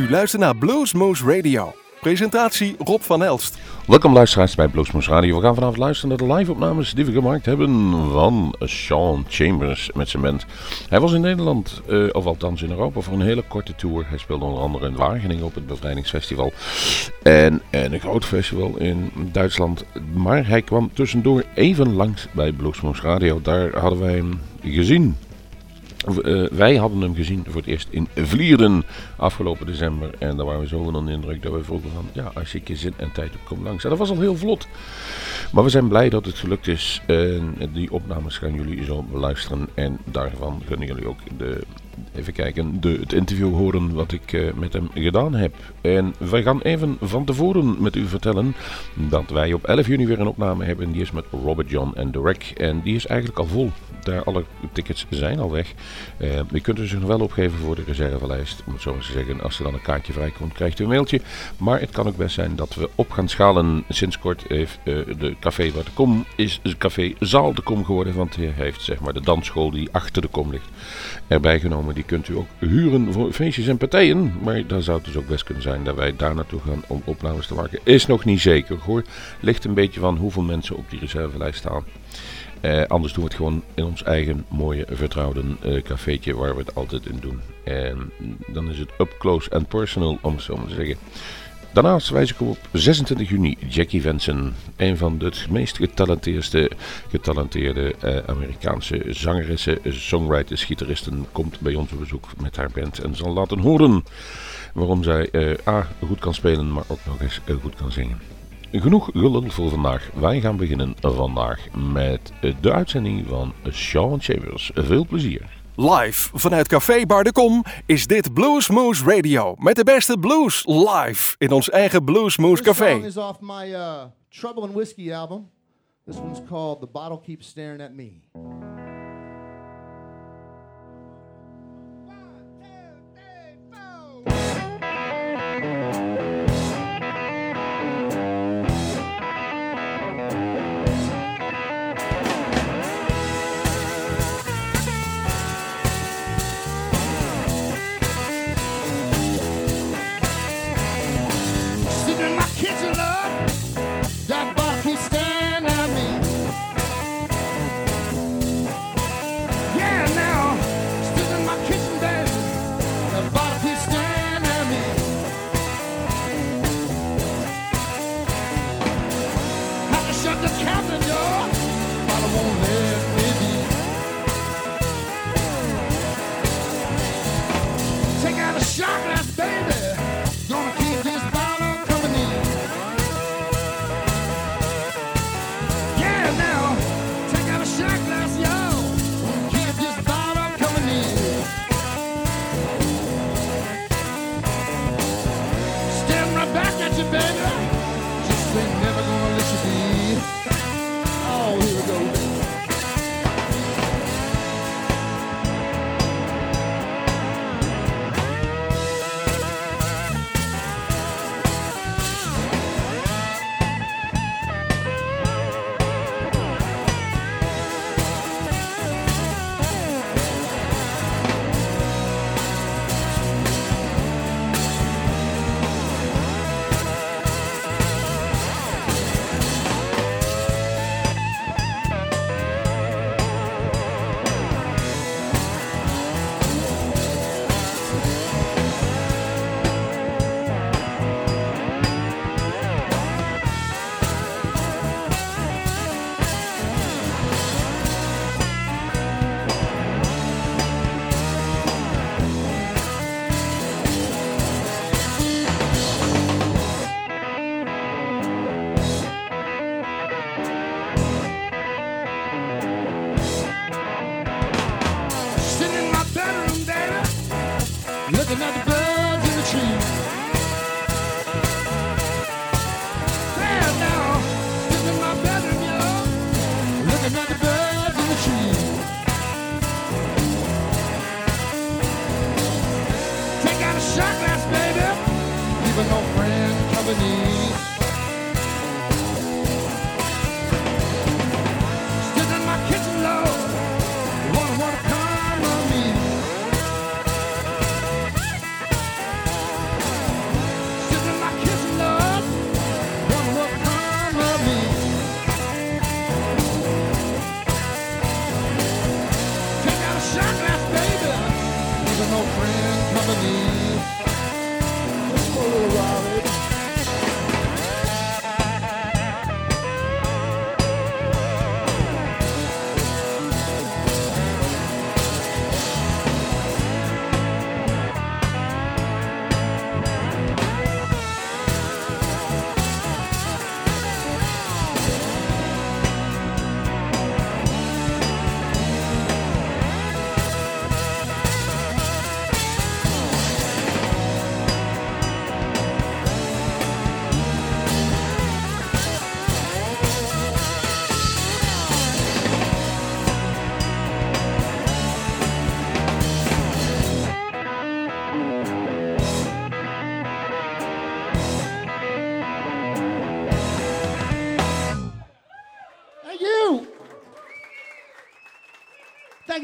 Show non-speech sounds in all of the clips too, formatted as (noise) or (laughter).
U luistert naar Bluesmoose Radio. Presentatie Rob van Elst. Welkom luisteraars bij Bluesmoose Radio. We gaan vanavond luisteren naar de live-opnames die we gemaakt hebben van Sean Chambers met zijn band. Hij was in Nederland, uh, of althans in Europa, voor een hele korte tour. Hij speelde onder andere in Wageningen op het Bevrijdingsfestival en, en een groot festival in Duitsland. Maar hij kwam tussendoor even langs bij Bluesmoose Radio. Daar hadden wij hem gezien uh, wij hadden hem gezien voor het eerst in Vlierden afgelopen december. En daar waren we zo van de indruk dat we vroegen van, ja, als je je zin en tijd hebt, kom langs. Dat was al heel vlot. Maar we zijn blij dat het gelukt is. En die opnames gaan jullie zo beluisteren. En daarvan kunnen jullie ook de, even kijken, de, het interview horen wat ik uh, met hem gedaan heb. En wij gaan even van tevoren met u vertellen dat wij op 11 juni weer een opname hebben. Die is met Robert John en Derek. En die is eigenlijk al vol daar alle tickets zijn al weg. Uh, je kunt er zich nog wel opgeven voor de reservelijst. Om zo te zeggen, als er dan een kaartje vrijkomt, krijgt u een mailtje. Maar het kan ook best zijn dat we op gaan schalen. Sinds kort heeft uh, de café waar de kom is café Zaal de Kom geworden. Want hij heeft zeg maar de dansschool die achter de kom ligt erbij genomen. Die kunt u ook huren voor feestjes en partijen. Maar dan zou het dus ook best kunnen zijn dat wij daar naartoe gaan om opnames te maken. Is nog niet zeker hoor. Ligt een beetje van hoeveel mensen op die reservelijst staan. Uh, anders doen we het gewoon in ons eigen mooie vertrouwde uh, cafeetje waar we het altijd in doen. En dan is het up close and personal, om het zo maar te zeggen. Daarnaast wijs ik op 26 juni Jackie Venson, een van de meest getalenteerde, getalenteerde uh, Amerikaanse zangeressen, songwriters, gitaristen, komt bij ons op bezoek met haar band en zal laten horen waarom zij A goed kan spelen, maar ook nog eens goed kan zingen. Genoeg gelul voor vandaag. Wij gaan beginnen vandaag met de uitzending van Sean Chambers. Veel plezier. Live vanuit Café Bar de Kom is dit Bluesmoose Radio. Met de beste blues live in ons eigen Bluesmoose Café. This is off my uh, Trouble and Whiskey album. This one's called The Bottle Keeps Staring at Me.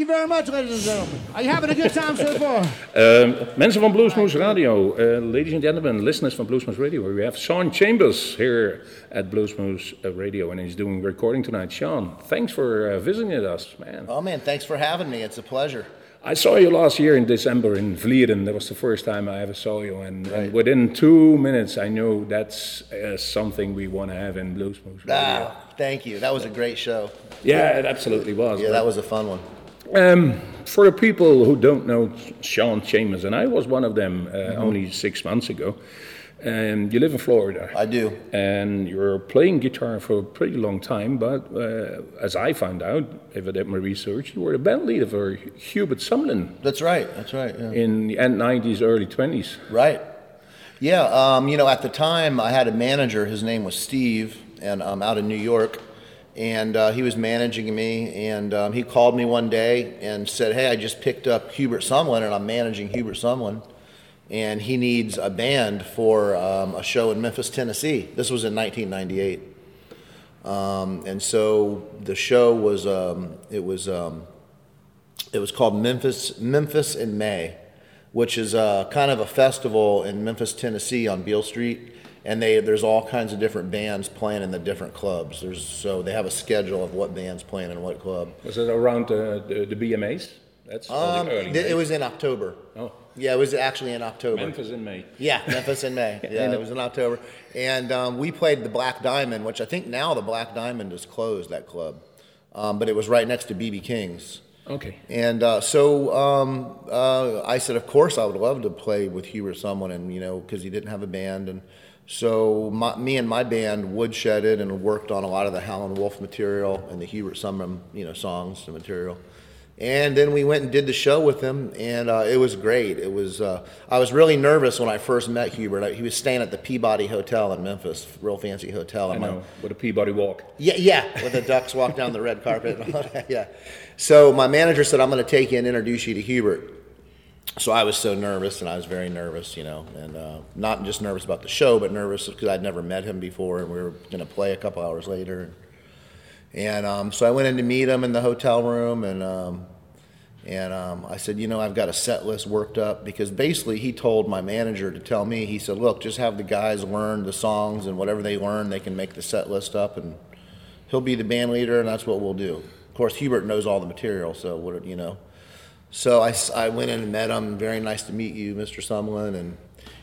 You very much, ladies and gentlemen. Are you having a good time so far? Um, (laughs) mensen van Bluesmoose Radio, uh, ladies and gentlemen, listeners van Bluesmoose Radio, we have Sean Chambers here at Bluesmoose uh, Radio, and he's doing recording tonight. Sean, thanks for uh, visiting us, man. Oh man, thanks for having me. It's a pleasure. I saw you last year in December in Vlieren. That was the first time I ever saw you, and, and within two minutes, I knew that's uh, something we want to have in Bluesmoose Radio. Ah, thank you. That was a great show. Yeah, it absolutely was. Yeah, that was a fun one. Um, for the people who don't know Sean Chambers, and I was one of them uh, only six months ago, um, you live in Florida. I do. And you're playing guitar for a pretty long time, but uh, as I found out, if I did my research, you were the band leader for Hubert Sumlin That's right. That's right. Yeah. in the end 90s, early 20s. Right. Yeah. Um, you know, at the time, I had a manager. His name was Steve, and I'm um, out in New York, and uh, he was managing me. And um, he called me one day and said, "Hey, I just picked up Hubert Sumlin, and I'm managing Hubert Sumlin, and he needs a band for um, a show in Memphis, Tennessee." This was in 1998. Um, and so the show was um, it was um, it was called Memphis Memphis in May, which is uh, kind of a festival in Memphis, Tennessee, on Beale Street, and they there's all kinds of different bands playing in the different clubs. There's so they have a schedule of what bands playing in what club. Was it around uh, the, the BMAs? That's Um, the early th- it was in October. Oh, Yeah, it was actually in October. Memphis in May. Yeah, Memphis in May. (laughs) Yeah, it was in October, and um, we played the Black Diamond, which I think now the Black Diamond is closed. That club, um, but it was right next to BB King's. Okay. And uh, so um, uh, I said, of course, I would love to play with Hubert Sumlin, and you know, because he didn't have a band, and so my, me and my band woodshedded and worked on a lot of the Howlin' Wolf material and the Hubert Sumlin, you know, songs and material. And then we went and did the show with him, and uh, it was great. It was. Uh, I was really nervous when I first met Hubert. I, he was staying at the Peabody Hotel in Memphis, real fancy hotel. I my- know, with a Peabody walk. yeah, yeah, with the ducks walk down the red carpet and all that. Yeah. So my manager said, "I'm going to take you and introduce you to Hubert." So I was so nervous, and I was very nervous, you know, and uh, not just nervous about the show, but nervous because I'd never met him before, and we were going to play a couple hours later. And um, so I went in to meet him in the hotel room, and um, and um, I said, you know, I've got a set list worked up because basically he told my manager to tell me, he said, look, just have the guys learn the songs and whatever they learn, they can make the set list up and he'll be the band leader and that's what we'll do. Of course, Hubert knows all the material, so what, you know. So I, I went in and met him. Very nice to meet you, Mr. Sumlin. And,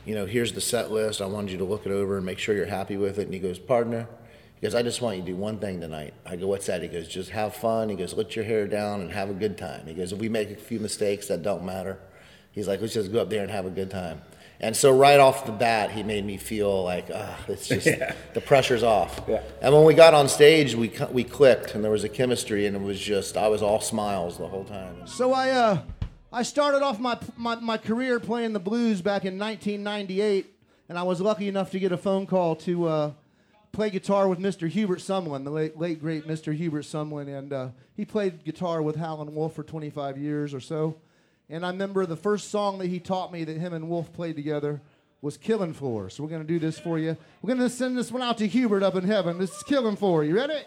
you know, here's the set list. I wanted you to look it over and make sure you're happy with it. And he goes, partner, he goes, I just want you to do one thing tonight. I go, what's that? He goes, just have fun. He goes, let your hair down and have a good time. He goes, if we make a few mistakes, that don't matter. He's like, let's just go up there and have a good time. And so right off the bat, he made me feel like, ah, it's just (laughs) the pressure's off. Yeah. And when we got on stage, we we clicked, and there was a chemistry, and it was just I was all smiles the whole time. So I uh, I started off my, my my career playing the blues back in 1998, and I was lucky enough to get a phone call to uh, play guitar with Mr. Hubert Sumlin, the late, late great Mr. Hubert Sumlin, and uh, he played guitar with Howlin' Wolf for 25 years or so. And I remember the first song that he taught me that him and Wolf played together was Killing Floor. So we're gonna do this for you. We're gonna send this one out to Hubert up in heaven. This is Killing Floor. You ready?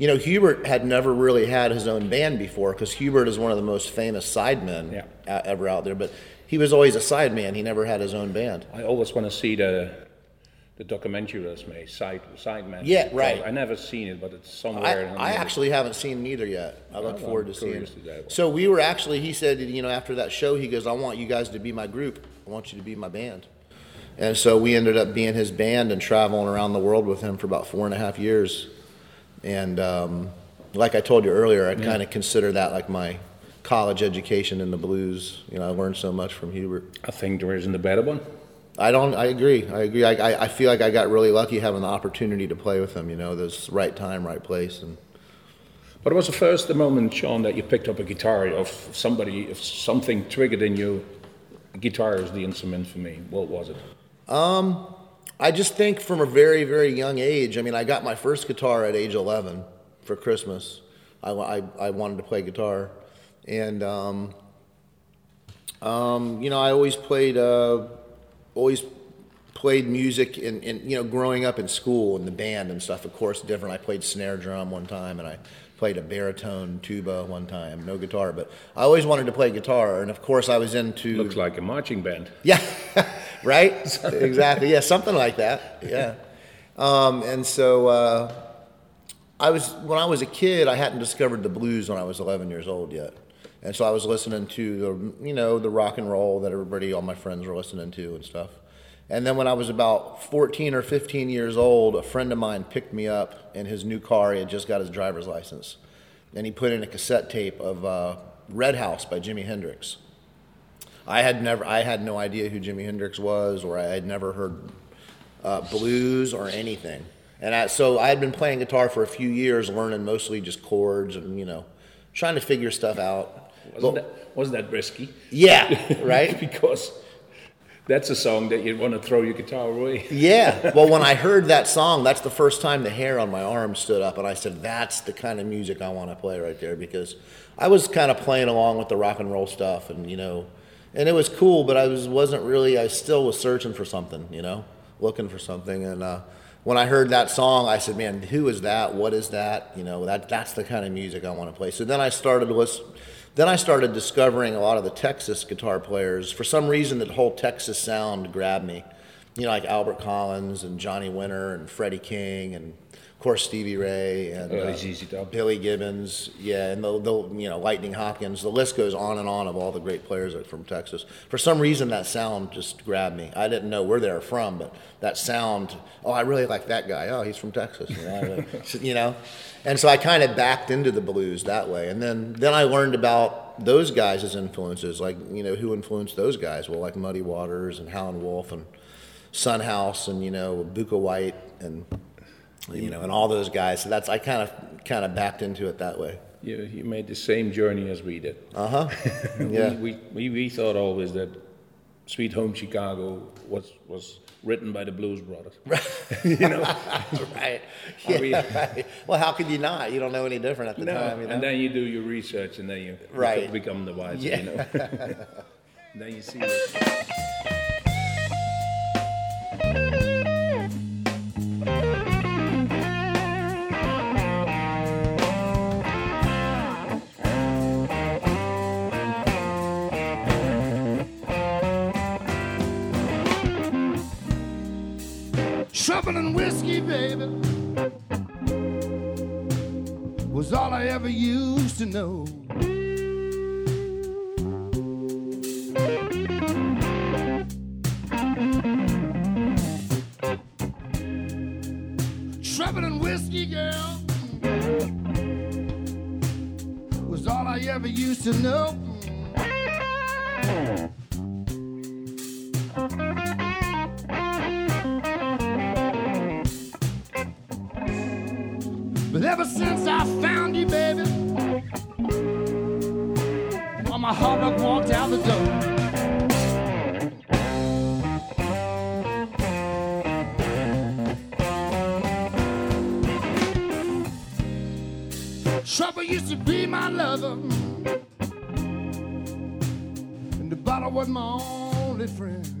You know, Hubert had never really had his own band before because Hubert is one of the most famous sidemen Yeah. a- ever out there. But he was always a sideman. He never had his own band. I always want to see the the documentary that's made, Side Sidemen. Yeah, right. I never seen it, but it's I, somewhere. in I actually haven't seen neither yet. I look Oh, forward I'm to seeing it. to. So we were actually, he said, you know, after that show, he goes, I want you guys to be my group. I want you to be my band. And so we ended up being his band and traveling around the world with him for about four and a half years. And um, like I told you earlier, I kind of consider that like my college education in the blues. You know, I learned so much from Hubert. I think there isn't a better one. I don't. I agree. I agree. I, I, I feel like I got really lucky having the opportunity to play with him. You know, this right time, right place, and But it was the first the moment, Sean, that you picked up a guitar, of somebody, if something triggered in you. Guitar is the instrument for me. What was it? I just think from a very, very young age. I mean, I got my first guitar at age 11 for Christmas. I, I, I wanted to play guitar, and um, um, you know, I always played, uh, always played music, and, you know, growing up in school and the band and stuff. Of course, different. I played snare drum one time, and I played a baritone tuba one time. No guitar, but I always wanted to play guitar, and of course, I was into. Looks like a marching band. Yeah, (laughs) right? exactly. Yeah, something like that. Yeah. Um, and so uh, I was when I was a kid, I hadn't discovered the blues when I was 11 years old yet, and so I was listening to the you know the rock and roll that everybody, all my friends were listening to and stuff. And then when I was about 14 or 15 years old, a friend of mine picked me up in his new car. He had just got his driver's license, and he put in a cassette tape of uh, Red House by Jimi Hendrix. I had never, I had no idea who Jimi Hendrix was, or I had never heard uh, blues or anything. And I, so I had been playing guitar for a few years, learning mostly just chords and you know, trying to figure stuff out. Wasn't But- that, wasn't that risky? yeah, (laughs) right. because that's a song that you'd want to throw your guitar away. (laughs) Yeah. Well, when I heard that song, that's the first time the hair on my arm stood up, and I said, "That's the kind of music I want to play right there." Because I was kind of playing along with the rock and roll stuff, and you know, and it was cool, but I was wasn't really. I still was searching for something, you know, looking for something, and uh, when I heard that song, I said, "Man, who is that? What is that? You know, that that's the kind of music I want to play." So then I started listen. Then I started discovering a lot of the Texas guitar players. For some reason, that whole Texas sound grabbed me you know, like Albert Collins and Johnny Winter and Freddie King and course Stevie Ray and Oh, uh, Billy Gibbons, yeah, and the, the you know Lightning Hopkins. The list goes on and on of all the great players that from Texas. For some reason, that sound just grabbed me. I didn't know where they were from, but that sound. Oh, I really like that guy. Oh, he's from Texas. You know, (laughs) you know? and so I kind of backed into the blues that way. And then then I learned about those guys as influences, like you know who influenced those guys. Well, like Muddy Waters and Howlin' Wolf and Sun House and you know Bukka White and you know and all those guys. So that's I kind of kind of backed into it that way. You, you made the same journey as we did. Uh huh. (laughs) yeah. We, we, we thought always that Sweet Home Chicago was, was written by the Blues Brothers. (laughs) (laughs) you know? right. Yeah, right. Well, how could you not? You don't know any different at the No, time. You know? and then you do your research and then you Right. become, become the wiser, Yeah. you know? then you see it. Trouble and whiskey, baby, was all I ever used to know. Trouble and whiskey, girl, was all I ever used to know. Ever since I found you, baby, well, my heart walked out the door. Trouble used to be my lover, and the bottle was my only friend.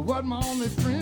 It was my only friend.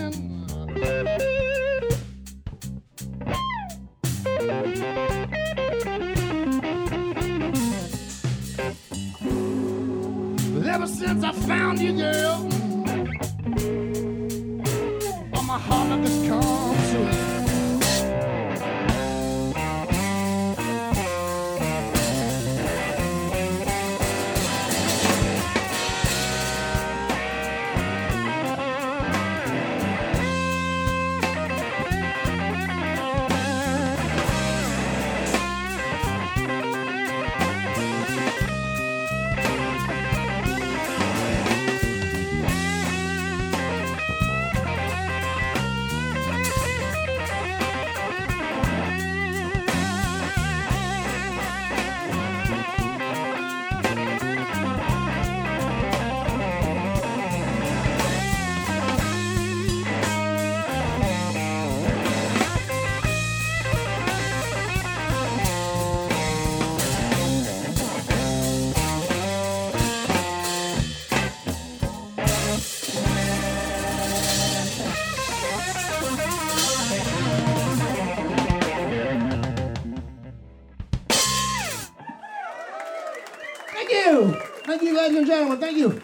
And gentlemen. Thank you.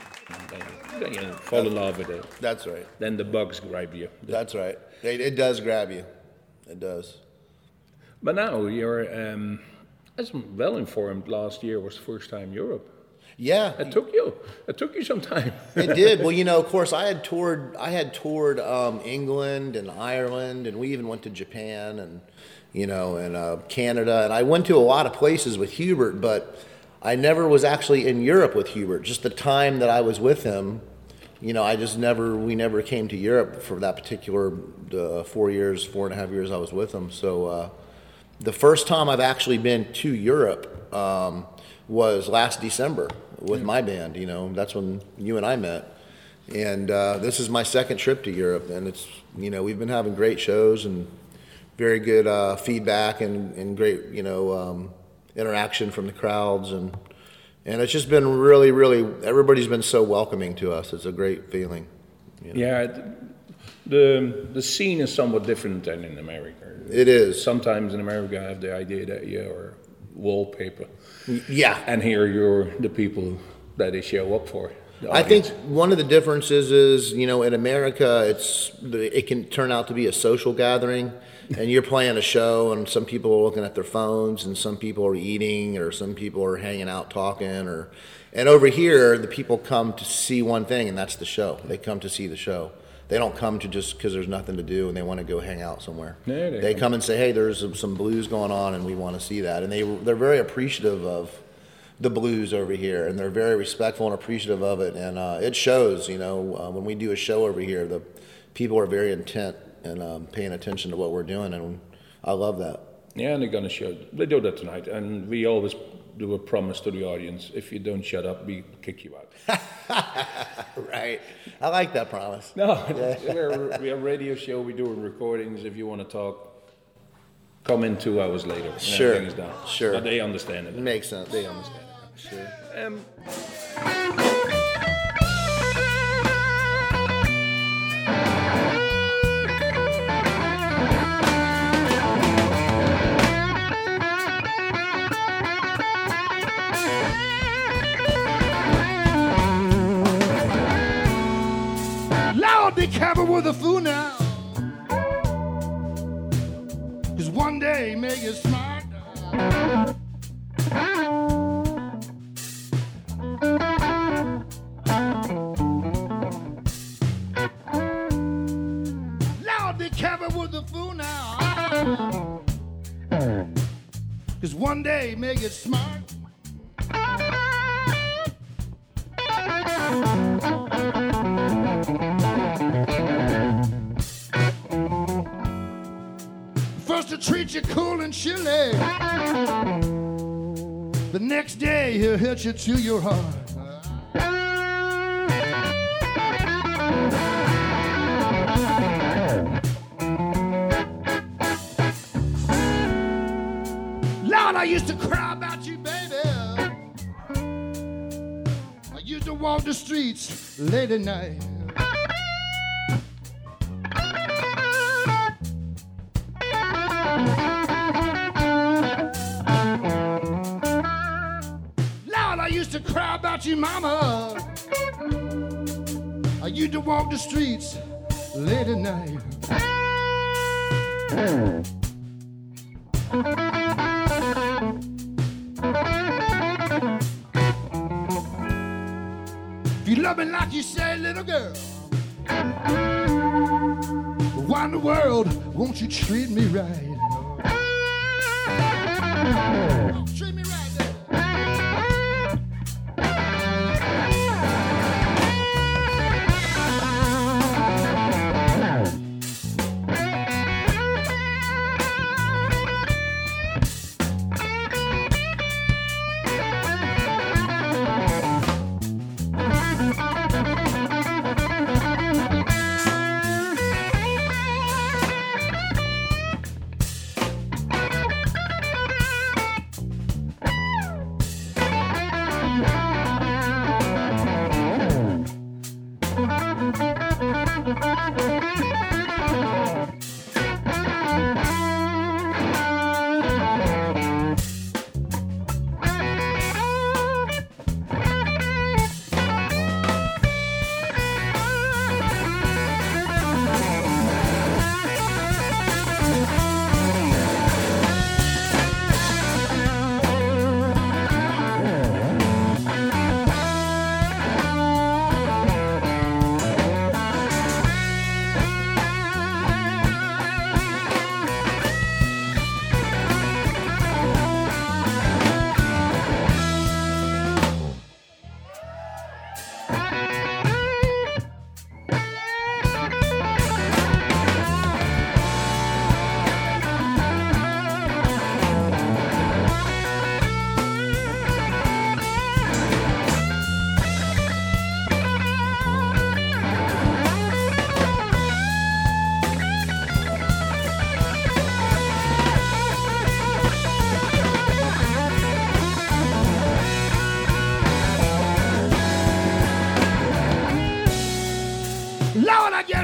Then you fall in love with it. That's right. Then the bugs grab you. That's right. It, it does grab you. It does. But now you're, um, as well informed, last year was the first time Europe. Yeah, It took you. It took you some time. (laughs) it did. Well, you know, of course, I had toured. I had toured um, England and Ireland, and we even went to Japan and you know, and uh, Canada, and I went to a lot of places with Hubert, but I never was actually in Europe with Hubert. Just the time that I was with him, you know, I just never. We never came to Europe for that particular uh, four years, four and a half years I was with him. So. Uh, the first time I've actually been to Europe um, was last December with my band. You know, that's when you and I met. And uh, this is my second trip to Europe, and it's you know we've been having great shows and very good uh, feedback and, and great you know um, interaction from the crowds and and it's just been really really everybody's been so welcoming to us. It's a great feeling. Yeah, the the scene is somewhat different than in America. It is. Sometimes in America, I have the idea that you're wallpaper, Yeah, and here you're the people that they show up for. I think one of the differences is, you know, in America, it's it can turn out to be a social gathering, and you're playing a show, and some people are looking at their phones, and some people are eating, or some people are hanging out talking, or, and over here, the people come to see one thing, and that's the show. They come to see the show. They don't come to just because there's nothing to do and they want to go hang out somewhere. No, they they come- come and say, "Hey, there's some- some blues going on, and we want to see that." And they they're very appreciative of the blues over here, and they're very respectful and appreciative of it, and uh, it shows. You know, uh, when we do a show over here, the people are very intent and um, paying attention to what we're doing, and I love that. Yeah, and they're gonna show. They do that tonight, and we always do a promise to the audience: if you don't shut up, we kick you out. (laughs) Right, I like that promise. No, we're, we're a radio show. We do recordings. If you want to talk, come in two hours later. Sure, done. sure. But they understand It it. makes sense. They understand. Sure. Um, careful with the fool now. Cause one day make it smart. Lord, be careful with the fool now. Cause one day make it smart. hit you to your heart. Lord, I used to cry about you, baby. I used to walk the streets late at night. Walk the streets late at night. Hmm.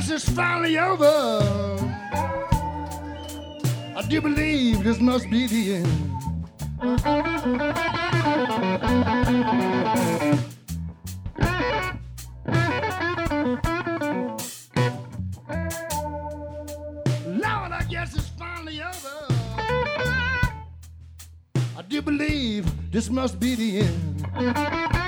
Guess it's finally over. I do believe this must be the end. Lord, I guess it's finally over. I do believe this must be the end.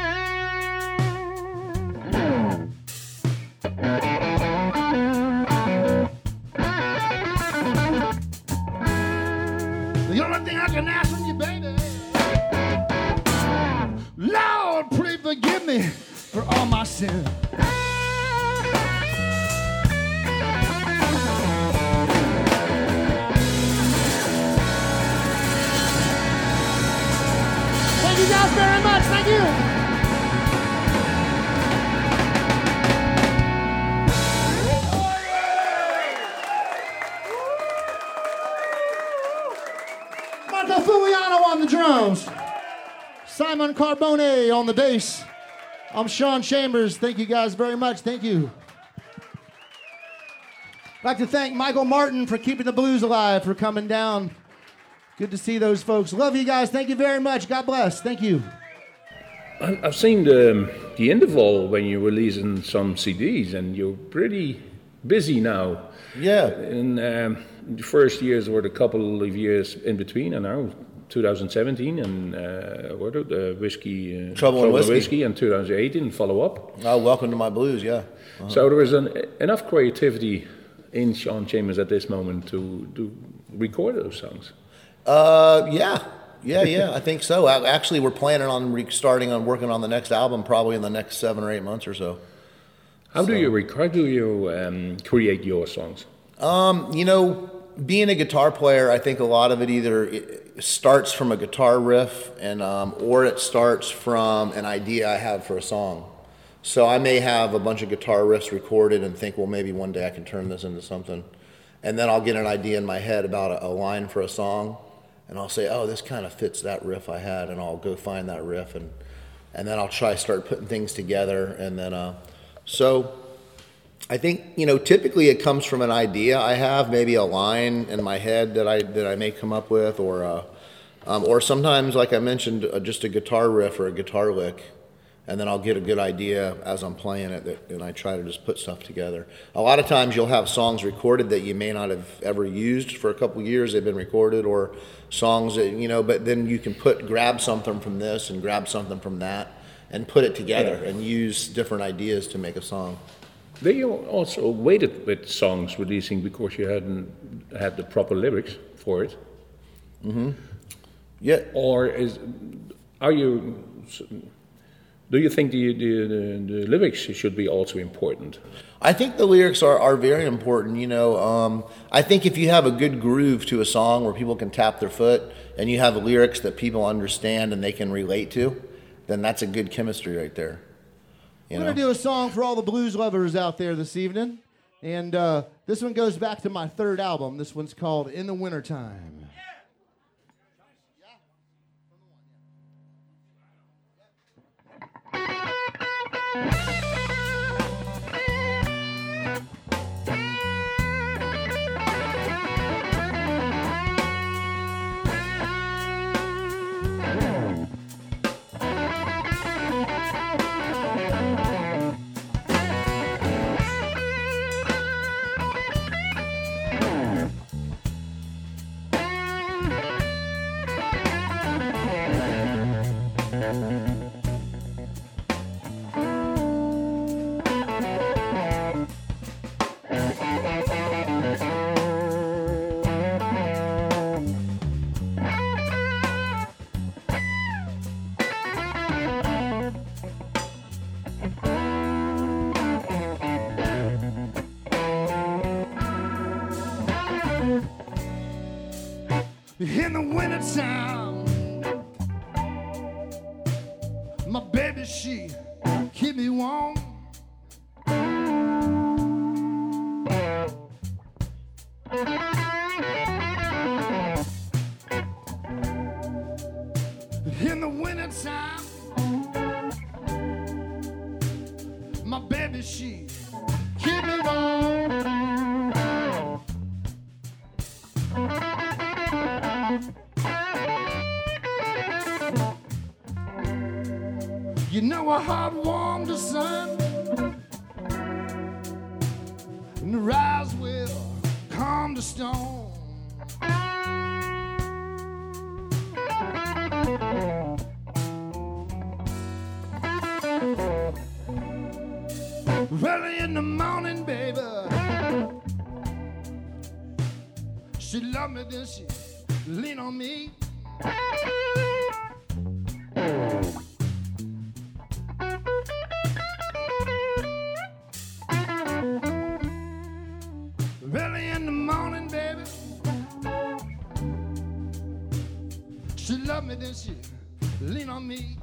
Carbone on the bass. I'm Sean Chambers. Thank you guys very much. Thank you. I'd like to thank Michael Martin for keeping the blues alive, for coming down. Good to see those folks. Love you guys. Thank you very much. God bless. Thank you. I've seen the, the interval when you're releasing some CDs, and you're pretty busy now. Yeah. In um, the first years were a couple of years in between, and now 2017 and uh, what are the whiskey uh, Trouble and Whiskey. and 2018 follow up. Oh, welcome to my blues. Yeah. So there is an, enough creativity in Sean Chambers at this moment to to record those songs. Uh, yeah, yeah, yeah. I think so. A- Actually, we're planning on restarting on working on the next album probably in the next seven or eight months or so. How do you rec- how do you um, create your songs? You know, being a guitar player, I think a lot of it either it starts from a guitar riff and um, or it starts from an idea I have for a song. So I may have a bunch of guitar riffs recorded and think, well, maybe one day I can turn this into something, and then I'll get an idea in my head about a, a line for a song, and I'll say, oh, this kind of fits that riff I had, and I'll go find that riff, and and then I'll try start putting things together, and then uh, so I think you know typically it comes from an idea I have, maybe a line in my head that I that I may come up with, or uh, um, or sometimes like I mentioned, uh, just a guitar riff or a guitar lick, and then I'll get a good idea as I'm playing it, that, and I try to just put stuff together. A lot of times you'll have songs recorded that you may not have ever used for a couple years. They've been recorded, or songs that you know, but then you can put grab something from this and grab something from that, and put it together Yeah. and use different ideas to make a song. You also waited with songs releasing because you hadn't had the proper lyrics for it? Yeah, Or is, are you, do you think the, the, the, the lyrics should be also important? I think the lyrics are, are very important. You know, um, I think if you have a good groove to a song where people can tap their foot and you have lyrics that people understand and they can relate to, then that's a good chemistry right there. You We're going to do a song for all the blues lovers out there this evening. And uh, this one goes back to my third album. This one's called In the Wintertime. in the wintertime. My love me, then she lean on me.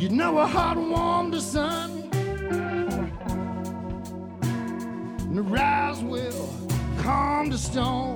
You know how hot warm the sun. And the rise will calm the storm.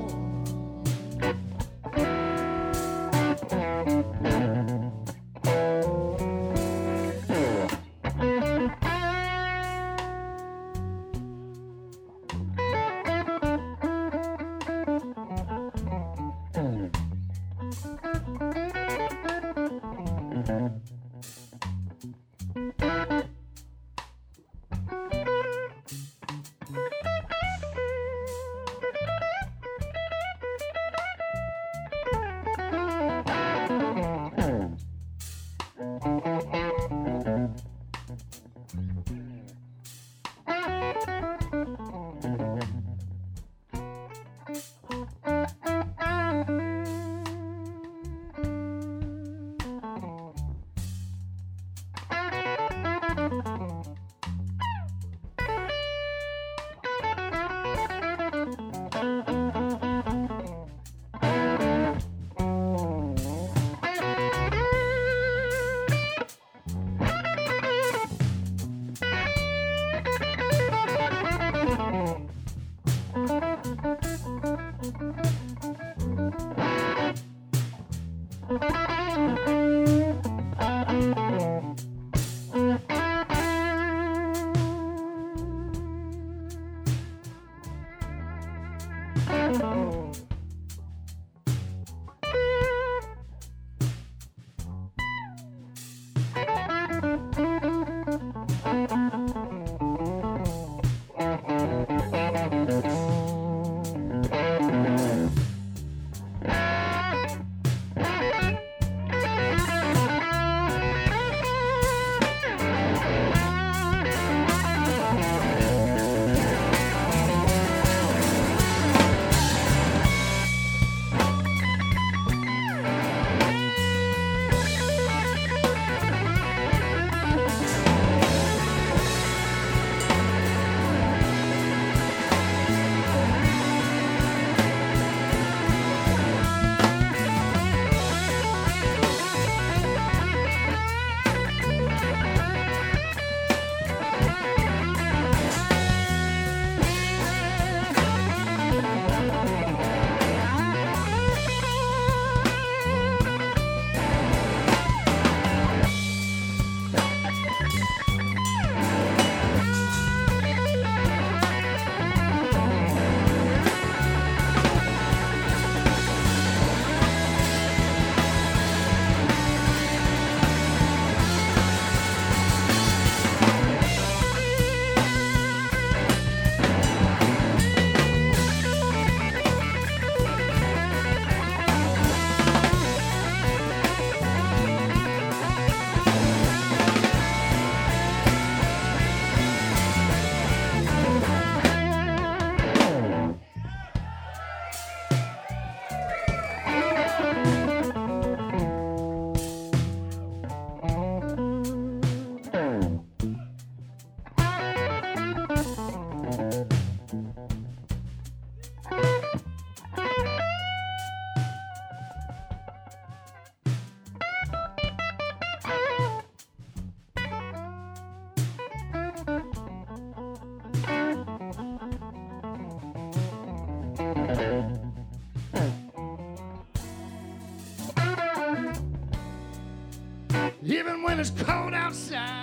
It's cold outside,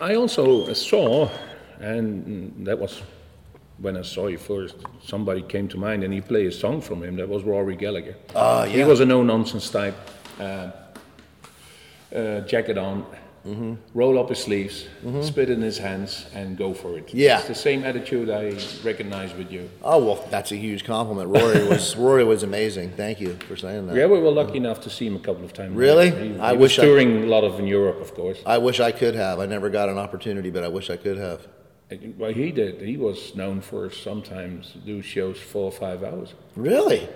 I also saw, and that was when I saw you first, somebody came to mind and he played a song from him. That was Rory Gallagher. Oh, He yeah. was a no nonsense type. Uh, uh, jacket on, Mm-hmm. roll up his sleeves, spit in his hands, and go for it. Yeah. It's the same attitude I recognize with you. Oh well, that's a huge compliment. Rory (laughs) was Rory was amazing. Thank you for saying that. Yeah, we were lucky enough to see him a couple of times. Really? He, he I was wish I- touring a lot of in Europe, of course. I wish I could have. I never got an opportunity, but I wish I could have. Well, he did. He was known for sometimes do shows four or five hours. Really?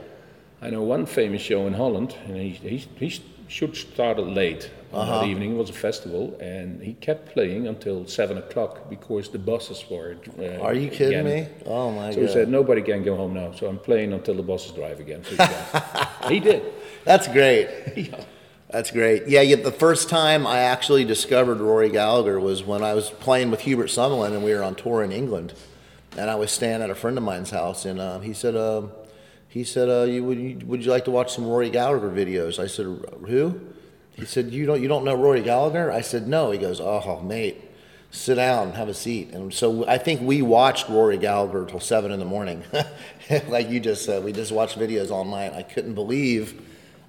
I know one famous show in Holland, and he, he, he should start late on Uh-huh. that evening. It was a festival, and he kept playing until seven o'clock because the buses were. Uh, Are you kidding again. me? Oh my god. So he said, "Nobody can go home now, so I'm playing until the buses drive again." So he, (laughs) he did. That's great. (laughs) yeah. That's great. Yeah, yeah, the first time I actually discovered Rory Gallagher was when I was playing with Hubert Sumlin and we were on tour in England. And I was staying at a friend of mine's house and uh, he said, um, he said, uh, you, would, you, would you like to watch some Rory Gallagher videos? I said, who? He said, you don't, you don't know Rory Gallagher? I said, no. He goes, oh, mate, sit down, have a seat. And so I think we watched Rory Gallagher till seven in the morning. (laughs) like you just said, we just watched videos all night. I couldn't believe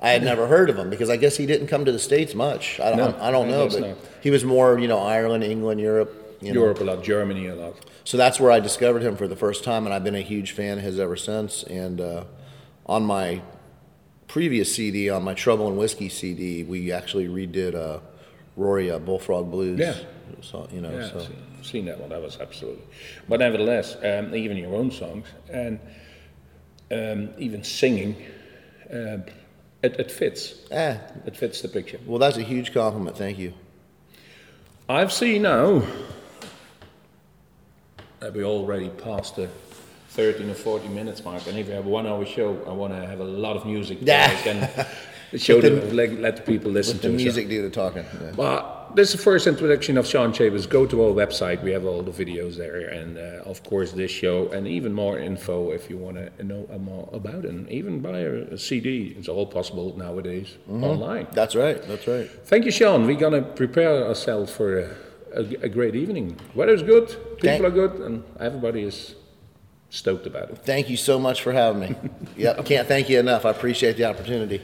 I had never heard of him because I guess he didn't come to the States much. I don't, No, I don't know, but he was more, you know, Ireland, England, Europe. You know. Europe a lot, Germany a lot. So that's where I discovered him for the first time, and I've been a huge fan of his ever since. And uh, on my previous CD, on my Trouble and Whiskey CD, we actually redid uh, Rory uh, Bullfrog Blues. Yeah. So, you know, Yeah, so. I've seen, that one. That was absolutely. But nevertheless, um, even your own songs and um, even singing, um it, it fits. Eh, It fits the picture. well, that's a huge compliment. Thank you. I've seen now that we already passed the 13 or 40 minutes mark, and if you have a one hour show, I want to have a lot of music I can (laughs) show them, let, let the people listen The to. so- music do the talking. Yeah. Well, this is the first introduction of Sean Chambers. Go to our website. We have all the videos there, and uh, of course this show, and even more info if you want to know more about it. And even buy a, a CD. It's all possible nowadays online. That's right. That's right. Thank you, Sean. We're gonna prepare ourselves for a, a, a great evening. Weather's good, people Thank- are good, and everybody is stoked about it. Thank you so much for having me. (laughs) yep, can't thank you enough. I appreciate the opportunity.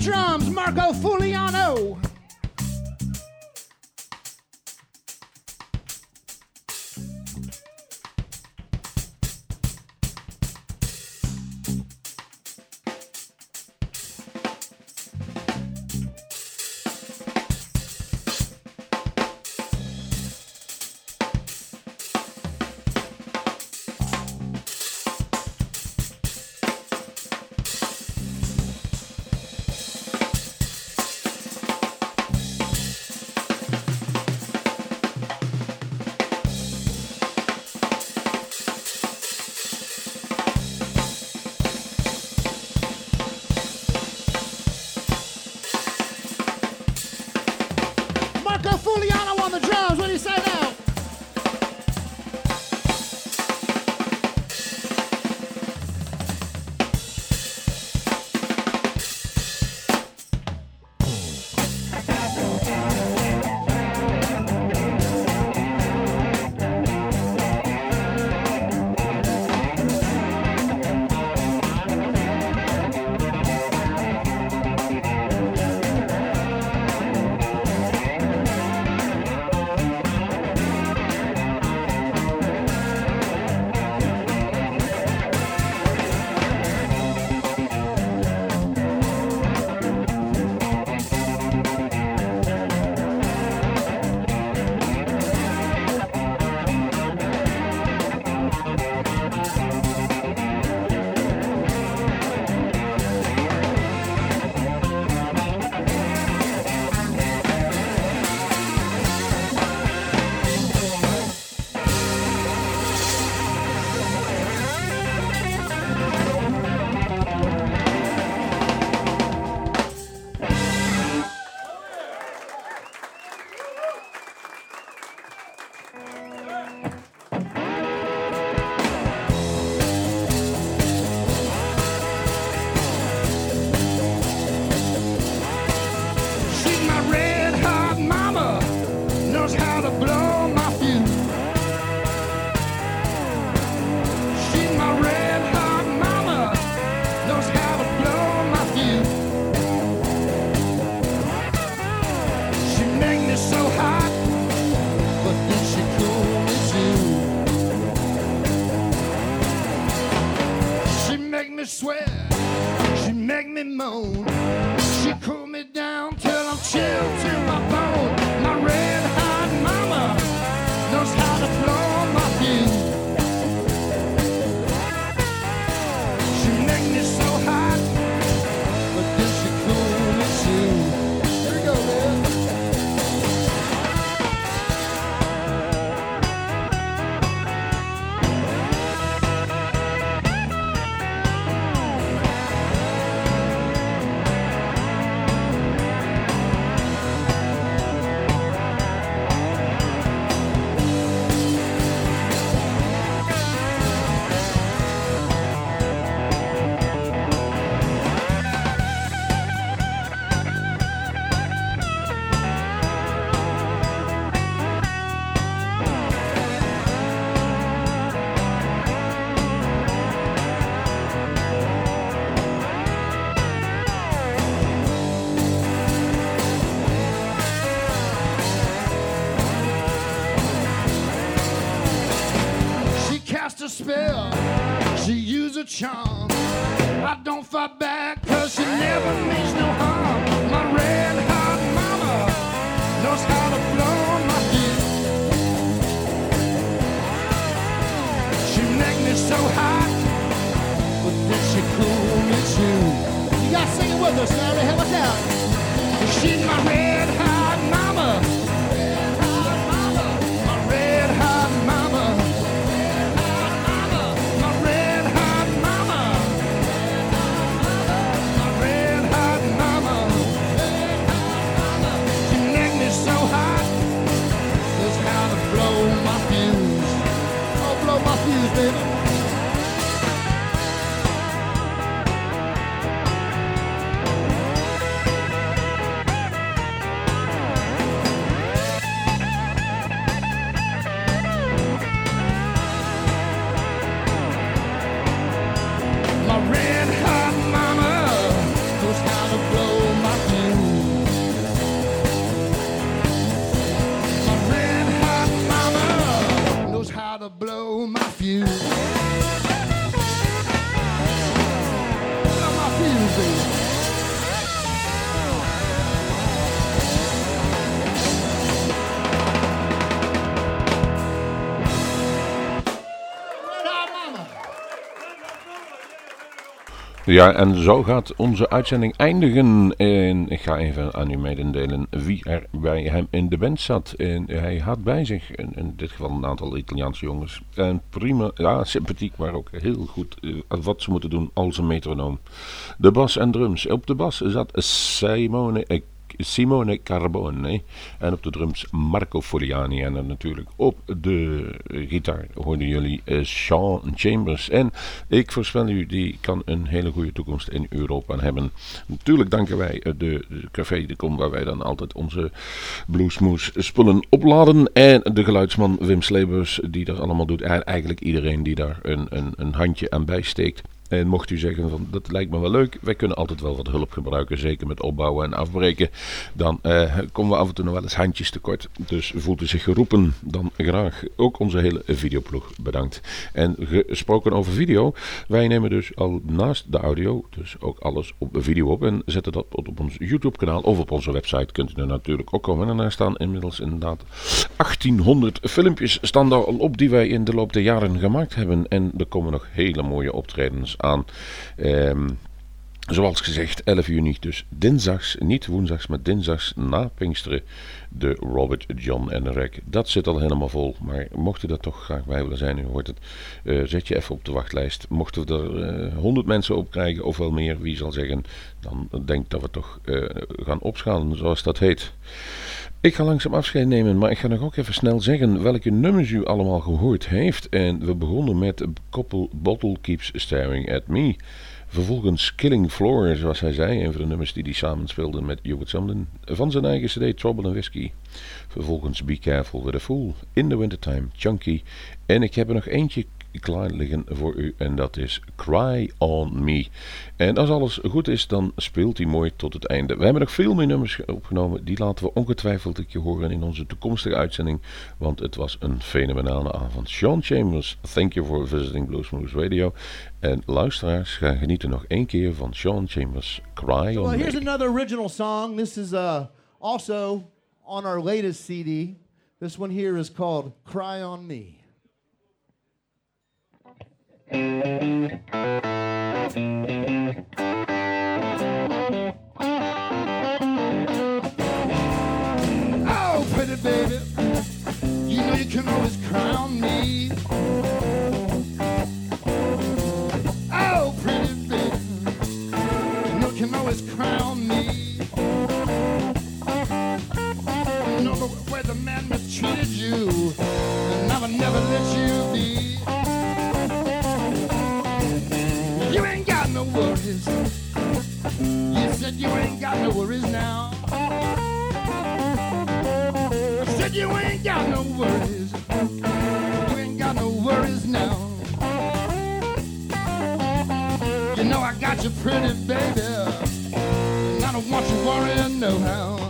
Drums, Marco Fuliano. Ja, en zo gaat onze uitzending eindigen. En ik ga even aan u mededelen wie er bij hem in de band zat. En hij had bij zich, in, dit geval een aantal Italiaanse jongens. En prima, ja, sympathiek, maar ook heel goed eh, wat ze moeten doen als een metronoom. De bas en drums. Op de bas zat Simone Simone Carbone. En op de drums Marco Foliani. En dan natuurlijk op de gitaar hoorden jullie eh, Sean Chambers. En ik voorspel u, die kan een hele goede toekomst in Europa hebben. Natuurlijk danken wij eh, de, de Café de Kom, waar wij dan altijd onze bluesmoes spullen opladen. En de geluidsman Wim Slebers, die dat allemaal doet. En eigenlijk iedereen die daar een, een, een handje aan bijsteekt. En mocht u zeggen van dat lijkt me wel leuk, wij kunnen altijd wel wat hulp gebruiken, zeker met opbouwen en afbreken. Dan eh, komen we af en toe nog wel eens handjes tekort. Dus voelt u zich geroepen, dan graag. Ook onze hele videoploeg bedankt. En gesproken over video, wij nemen dus al naast de audio, dus ook alles op video op en zetten dat op ons YouTube kanaal of op onze website kunt u er natuurlijk ook komen. En daar staan inmiddels inderdaad 1800 filmpjes staan daar al op die wij in de loop der jaren gemaakt hebben. En er komen nog hele mooie optredens aan. Ehm, zoals gezegd, 11 juni, dus dinsdags, niet woensdags, maar dinsdags na Pinksteren, de Robert John en Rek. Dat zit al helemaal vol, maar mocht u dat toch graag bij willen zijn, u het, eh, zet je even op de wachtlijst. Mochten we er eh 100 mensen op krijgen, of wel meer, wie zal zeggen, dan denk ik dat we toch eh, gaan opschalen, zoals dat heet. Ik ga langzaam afscheid nemen, maar ik ga nog ook even snel zeggen welke nummers u allemaal gehoord heeft. En we begonnen met Couple Bottle Keeps Staring at Me. Vervolgens Killing Floor, zoals hij zei, een van de nummers die hij samen speelde met Hubert Sumlin. Van zijn eigen cd Trouble and Whiskey. Vervolgens Be Careful with a Fool, In the Wintertime, Chunky. En ik heb er nog eentje klaar liggen voor u en dat is Cry on Me. En als alles goed is, dan speelt hij mooi tot het einde. We hebben nog veel meer nummers opgenomen, die laten we ongetwijfeld een keer horen in onze toekomstige uitzending, want het was een fenomenale avond. Sean Chambers, thank you for visiting Bluesmoose Radio. En luisteraars, gaan genieten nog één keer van Sean Chambers, Cry on Well, Me. here's another original song. This is uh, also on our latest CD. This one here is called Cry on Me. Oh, pretty baby, you know you can always cry on me. Oh, pretty baby, you know you can always cry on me. You know the way the man mistreated you, and I will never let you be. Worries. You said you ain't got no worries now. Said you ain't got no worries. You ain't got no worries now. You know I got you pretty, baby. And I don't want you worrying no how.